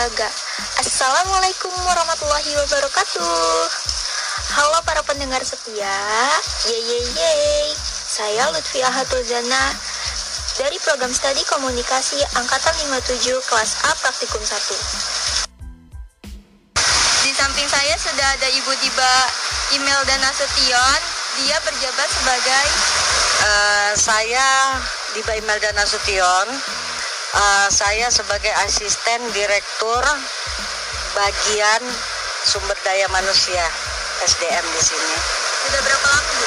Assalamualaikum warahmatullahi wabarakatuh. Halo para pendengar setia. Ye ye ye. Saya Lutfi Ahatuzana dari program studi komunikasi angkatan 57 kelas A praktikum 1. Di samping saya sudah ada Ibu Diba Imelda Nasution. Dia berjabat sebagai Eh, saya Diba Imelda Nasution. Eh, saya sebagai asisten direktur bagian sumber daya manusia SDM di sini. sudah berapa lama Bu?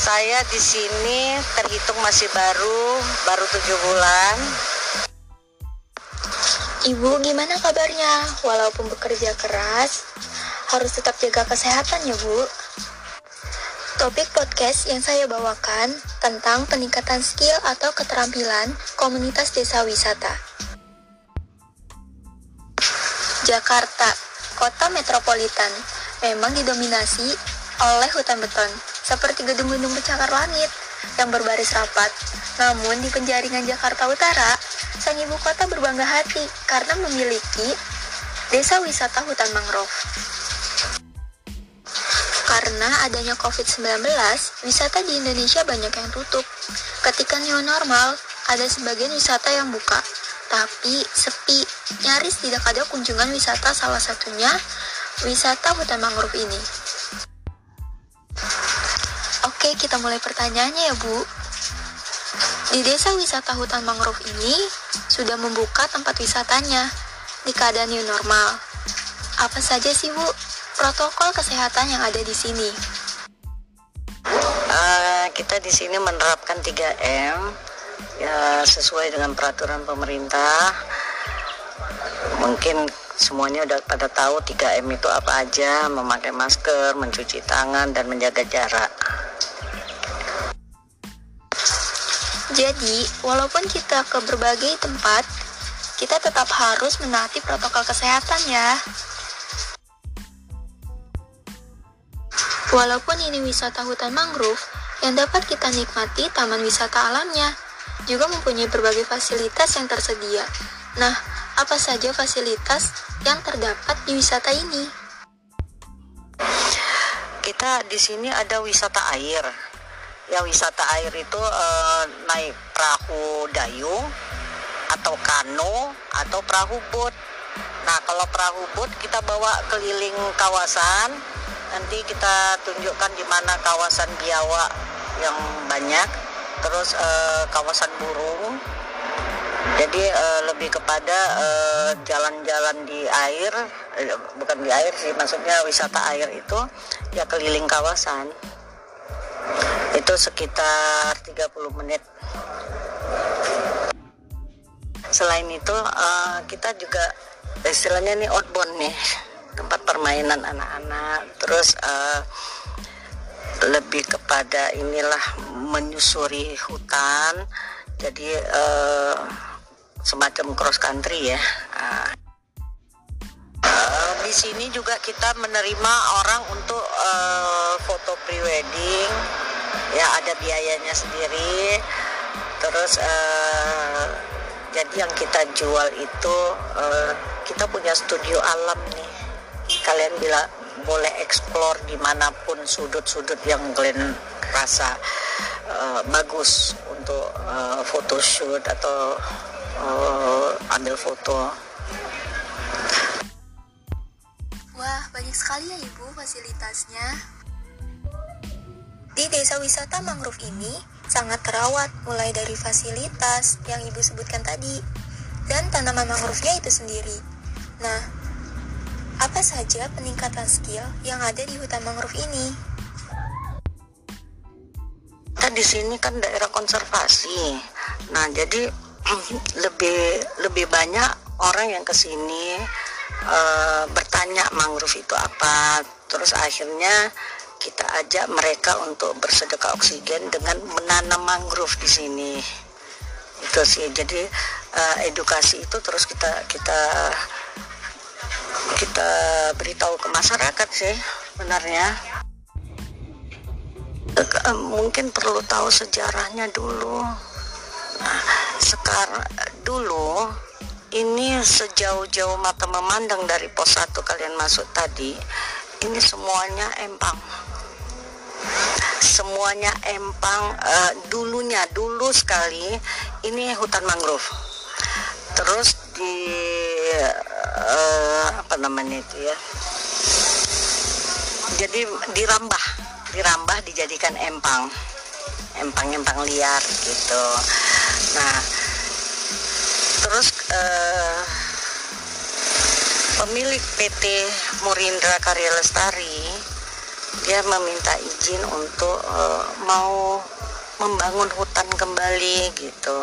Saya di sini terhitung masih baru, baru tujuh bulan. Ibu gimana kabarnya? Walaupun bekerja keras, harus tetap jaga kesehatan ya Bu. Topik podcast yang saya bawakan tentang peningkatan skill atau keterampilan komunitas desa wisata. Jakarta, kota metropolitan, memang didominasi oleh hutan beton, seperti gedung-gedung pencakar langit yang berbaris rapat. Namun di penjaringan Jakarta Utara, sang ibu kota berbangga hati karena memiliki desa wisata hutan mangrove. Karena adanya COVID-19, wisata di Indonesia banyak yang tutup. Ketika new normal, ada sebagian wisata yang buka, tapi sepi. Nyaris tidak ada kunjungan wisata salah satunya wisata hutan mangrove ini. Oke, kita mulai pertanyaannya ya, Bu. Di desa wisata hutan mangrove ini sudah membuka tempat wisatanya di keadaan new normal. Apa saja sih, Bu, protokol kesehatan yang ada di sini? Eh, kita di sini menerapkan 3M ya sesuai dengan peraturan pemerintah. Mungkin semuanya udah pada tahu 3M itu apa aja, memakai masker, mencuci tangan dan menjaga jarak. Jadi, walaupun kita ke berbagai tempat, kita tetap harus menaati protokol kesehatan ya. Walaupun ini wisata hutan mangrove, yang dapat kita nikmati taman wisata alamnya, juga mempunyai berbagai fasilitas yang tersedia. Nah, apa saja fasilitas yang terdapat di wisata ini? Kita di sini ada wisata air. Ya wisata air itu eh, naik perahu dayung atau kano atau perahu boat. Nah kalau perahu boat kita bawa keliling kawasan. Nanti kita tunjukkan di mana kawasan biawak yang banyak. Terus eh, kawasan burung. Jadi eh, lebih kepada eh, jalan-jalan di air, eh, bukan di air sih, maksudnya wisata air itu ya keliling kawasan. Itu sekitar 30 menit. Selain itu kita juga istilahnya nih outbound nih, tempat permainan anak-anak. Terus eh, lebih kepada inilah menyusuri hutan jadi eh, semacam cross country ya. Eh, di sini juga kita menerima orang untuk eh, foto prewedding ya ada biayanya sendiri terus eh, jadi yang kita jual itu eh, kita punya studio alam nih kalian bila boleh explore di mana pun sudut-sudut yang kalian rasa eh, bagus untuk eh, photoshoot atau eh, ambil foto Wah, banyak sekali ya Ibu fasilitasnya. Di desa wisata mangrove ini sangat terawat mulai dari fasilitas yang Ibu sebutkan tadi dan tanaman mangrove-nya itu sendiri. Nah, apa saja peningkatan skill yang ada di hutan mangrove ini? kita di sini kan daerah konservasi. Nah, jadi lebih lebih banyak orang yang ke sini eh, bertanya mangrove itu apa. Terus akhirnya kita ajak mereka untuk bersedekah oksigen dengan menanam mangrove di sini. Itu sih. Jadi eh, edukasi itu terus kita kita kita beritahu ke masyarakat sih sebenarnya. Eh, mungkin perlu tahu sejarahnya dulu. Nah, sekarang dulu ini sejauh-jauh mata memandang dari pos 1 kalian masuk tadi ini semuanya empang semuanya empang uh, dulunya dulu sekali ini hutan mangrove terus di uh, apa namanya itu ya? Jadi dirambah dirambah dijadikan empang. Empang-empang liar gitu. Nah terus uh, pemilik PT Murindra Karya Lestari dia meminta izin untuk uh, mau membangun hutan kembali gitu.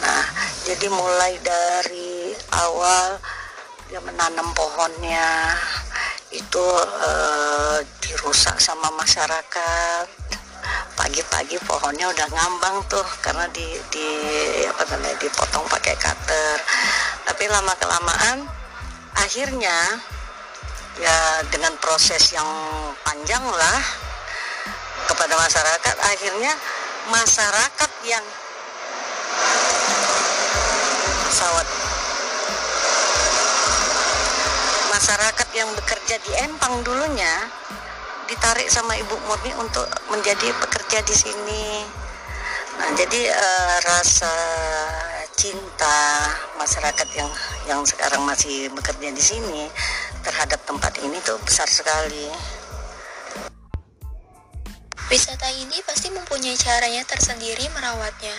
Nah jadi mulai dari awal dia menanam pohonnya itu uh, dirusak sama masyarakat. Pagi-pagi pohonnya udah ngambang tuh karena di, di apa namanya dipotong pakai cutter. Tapi lama kelamaan akhirnya ya dengan proses yang panjang lah kepada masyarakat akhirnya masyarakat yang pesawat yang bekerja di Empang dulunya ditarik sama Ibu Murni untuk menjadi pekerja di sini. Nah, jadi uh, rasa cinta masyarakat yang yang sekarang masih bekerja di sini terhadap tempat ini tuh besar sekali. Wisata ini pasti mempunyai caranya tersendiri merawatnya.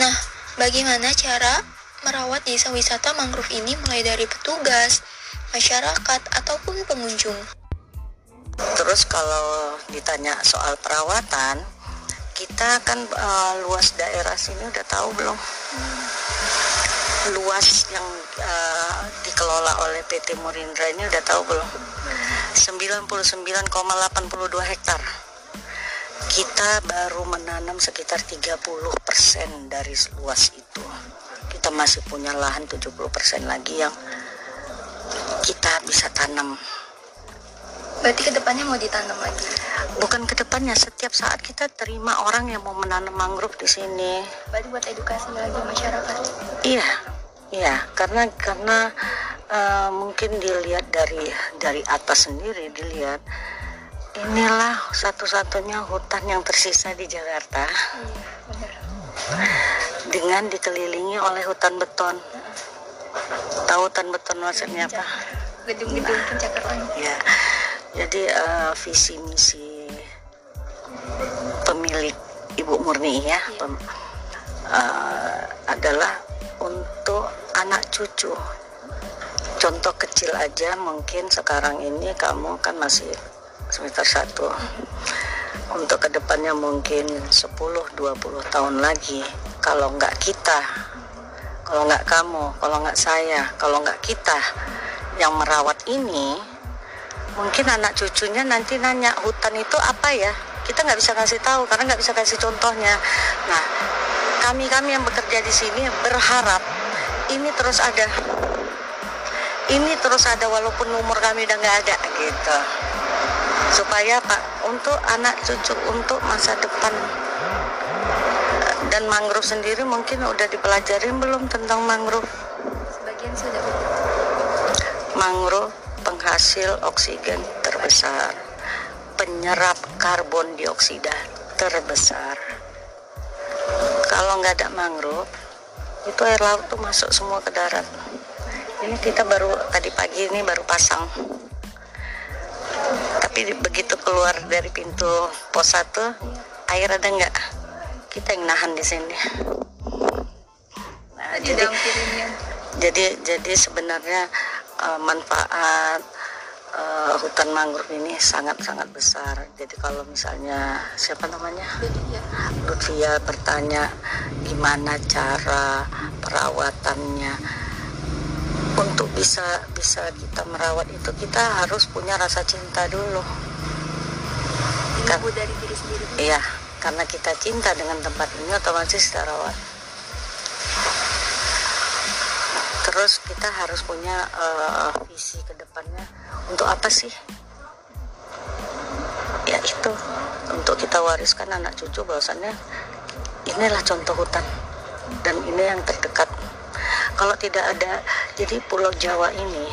Nah, bagaimana cara merawat desa wisata mangrove ini mulai dari petugas, masyarakat, ataupun pengunjung? Terus kalau ditanya soal perawatan, kita kan uh, luas daerah sini udah tahu belum? Luas yang uh, dikelola oleh PT Murindra ini udah tahu belum? 99,82 hektar. Kita baru menanam sekitar 30% dari luas itu. Kita masih punya lahan 70% lagi yang kita bisa tanam Berarti ke depannya mau ditanam lagi? Bukan ke depannya, setiap saat kita terima orang yang mau menanam mangrove di sini. Berarti buat edukasi lagi masyarakat? Iya, iya, karena karena uh, mungkin dilihat dari dari atas sendiri dilihat inilah satu-satunya hutan yang tersisa di Jakarta. Iya, benar. Dengan dikelilingi oleh hutan beton. Tahu hutan beton maksudnya apa? Gedung-gedung pencakar Ya. Jadi uh, visi misi pemilik Ibu Murni ya pem, uh, adalah untuk anak cucu. Contoh kecil aja mungkin sekarang ini kamu kan masih semester satu. Untuk ke depannya mungkin 10-20 tahun lagi. Kalau nggak kita kalau nggak kamu kalau nggak saya kalau nggak kita yang merawat ini mungkin anak cucunya nanti nanya hutan itu apa ya? Kita nggak bisa kasih tahu karena nggak bisa kasih contohnya. Nah kami kami yang bekerja di sini berharap ini terus ada ini terus ada walaupun umur kami udah nggak ada gitu. Supaya pak untuk anak cucu untuk masa depan dan mangrove sendiri mungkin udah dipelajari belum tentang mangrove sebagian sudah mangrove penghasil oksigen terbesar, penyerap karbon dioksida terbesar. Kalau nggak ada mangrove, itu air laut tuh masuk semua ke darat. Ini kita baru tadi pagi ini baru pasang. Tapi begitu keluar dari pintu pos 1, air ada nggak? Kita yang nahan di sini. Nah, jadi, jadi jadi sebenarnya uh, manfaat uh, hutan mangrove ini sangat-sangat besar. Jadi kalau misalnya siapa namanya Lutfia bertanya gimana cara perawatannya untuk bisa bisa kita merawat itu kita harus punya rasa cinta dulu. Kan, dari diri sendiri. Iya, karena kita cinta dengan tempat ini otomatis kita rawat. terus kita harus punya uh, visi ke depannya untuk apa sih ya itu untuk kita wariskan anak cucu bahwasannya inilah contoh hutan dan ini yang terdekat kalau tidak ada jadi Pulau Jawa ini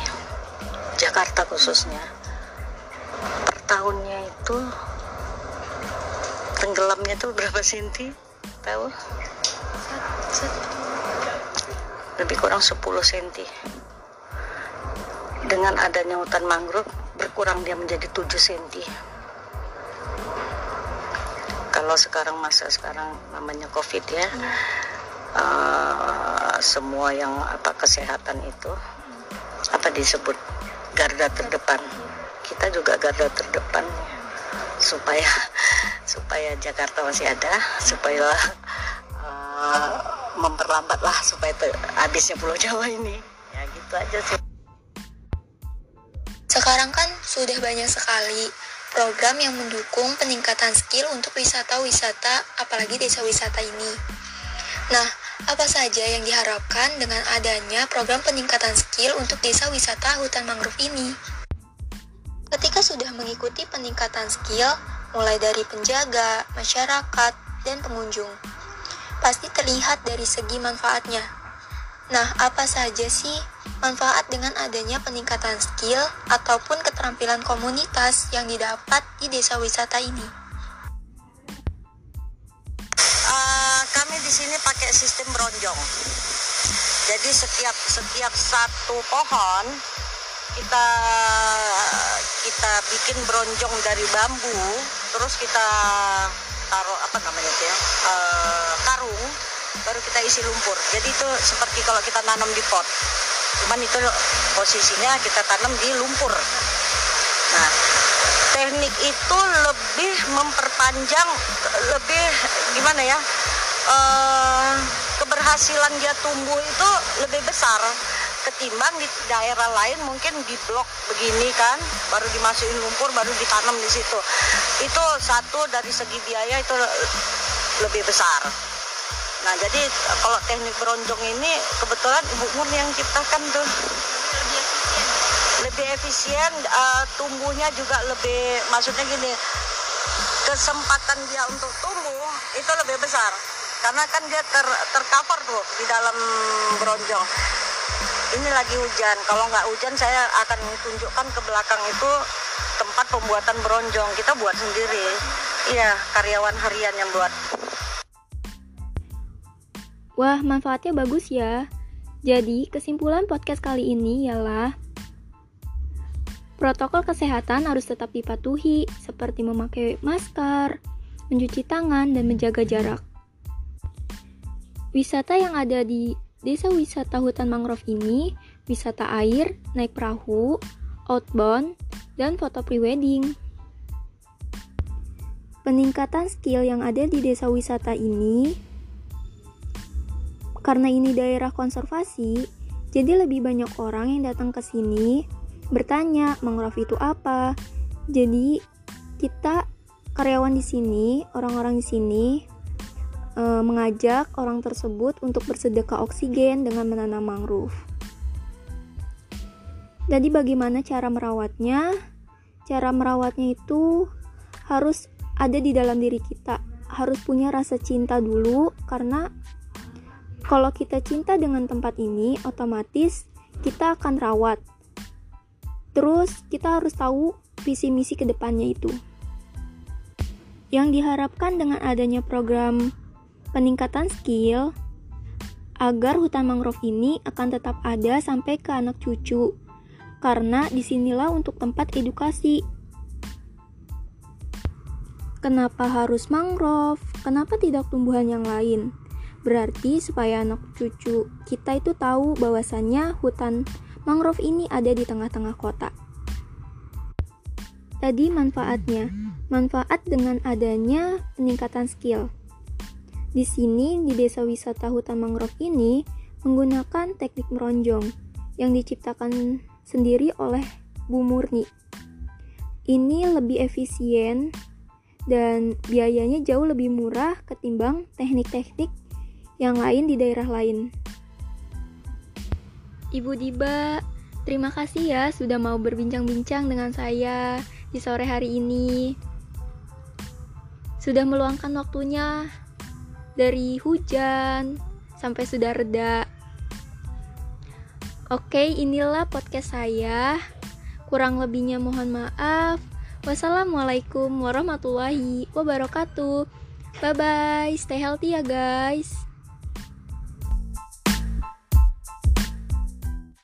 Jakarta khususnya per tahunnya itu tenggelamnya tuh berapa senti? Tahu? Lebih kurang 10 senti. Dengan adanya hutan mangrove berkurang dia menjadi 7 senti. Kalau sekarang masa sekarang namanya covid ya uh, semua yang apa kesehatan itu apa disebut garda terdepan. Kita juga garda terdepan supaya supaya Jakarta masih ada supaya uh, memperlambat lah supaya habisnya Pulau Jawa ini ya gitu aja sih sekarang kan sudah banyak sekali program yang mendukung peningkatan skill untuk wisata-wisata, apalagi desa wisata ini. Nah, apa saja yang diharapkan dengan adanya program peningkatan skill untuk desa wisata hutan mangrove ini? Ketika sudah mengikuti peningkatan skill, mulai dari penjaga, masyarakat, dan pengunjung, pasti terlihat dari segi manfaatnya. Nah, apa saja sih manfaat dengan adanya peningkatan skill ataupun keterampilan komunitas yang didapat di desa wisata ini? Uh, kami di sini pakai sistem bronjong. Jadi setiap setiap satu pohon kita kita bikin bronjong dari bambu, terus kita taruh apa namanya itu ya uh, karung baru kita isi lumpur. Jadi itu seperti kalau kita nanam di pot. Cuman itu posisinya kita tanam di lumpur. Nah teknik itu lebih memperpanjang lebih gimana ya uh, keberhasilan dia tumbuh itu lebih besar ketimbang di daerah lain mungkin di blok begini kan baru dimasukin lumpur baru ditanam di situ itu satu dari segi biaya itu lebih besar Nah jadi kalau teknik beronjong ini kebetulan Ibu Mun yang ciptakan tuh. Lebih efisien, uh, tumbuhnya juga lebih, maksudnya gini, kesempatan dia untuk tumbuh itu lebih besar. Karena kan dia ter, tercover tuh di dalam beronjong. Ini lagi hujan, kalau nggak hujan saya akan tunjukkan ke belakang itu tempat pembuatan beronjong. Kita buat sendiri. Iya, karyawan harian yang buat. Wah, manfaatnya bagus ya. Jadi, kesimpulan podcast kali ini ialah protokol kesehatan harus tetap dipatuhi, seperti memakai masker, mencuci tangan, dan menjaga jarak. Wisata yang ada di desa wisata hutan mangrove ini, wisata air, naik perahu, outbound, dan foto prewedding. Peningkatan skill yang ada di desa wisata ini karena ini daerah konservasi, jadi lebih banyak orang yang datang ke sini bertanya mangrove itu apa. Jadi kita karyawan di sini, orang-orang di sini e, mengajak orang tersebut untuk bersedekah oksigen dengan menanam mangrove. Jadi bagaimana cara merawatnya? Cara merawatnya itu harus ada di dalam diri kita. Harus punya rasa cinta dulu karena kalau kita cinta dengan tempat ini, otomatis kita akan rawat. Terus kita harus tahu visi misi ke depannya itu. Yang diharapkan dengan adanya program peningkatan skill agar hutan mangrove ini akan tetap ada sampai ke anak cucu. Karena di sinilah untuk tempat edukasi. Kenapa harus mangrove? Kenapa tidak tumbuhan yang lain? Berarti supaya anak cucu kita itu tahu bahwasannya hutan mangrove ini ada di tengah-tengah kota. Tadi manfaatnya, manfaat dengan adanya peningkatan skill. Di sini di desa wisata hutan mangrove ini menggunakan teknik meronjong yang diciptakan sendiri oleh Bu Murni. Ini lebih efisien dan biayanya jauh lebih murah ketimbang teknik-teknik yang lain di daerah lain. Ibu Diba, terima kasih ya sudah mau berbincang-bincang dengan saya di sore hari ini. Sudah meluangkan waktunya dari hujan sampai sudah reda. Oke, inilah podcast saya. Kurang lebihnya mohon maaf. Wassalamualaikum warahmatullahi wabarakatuh. Bye bye, stay healthy ya guys.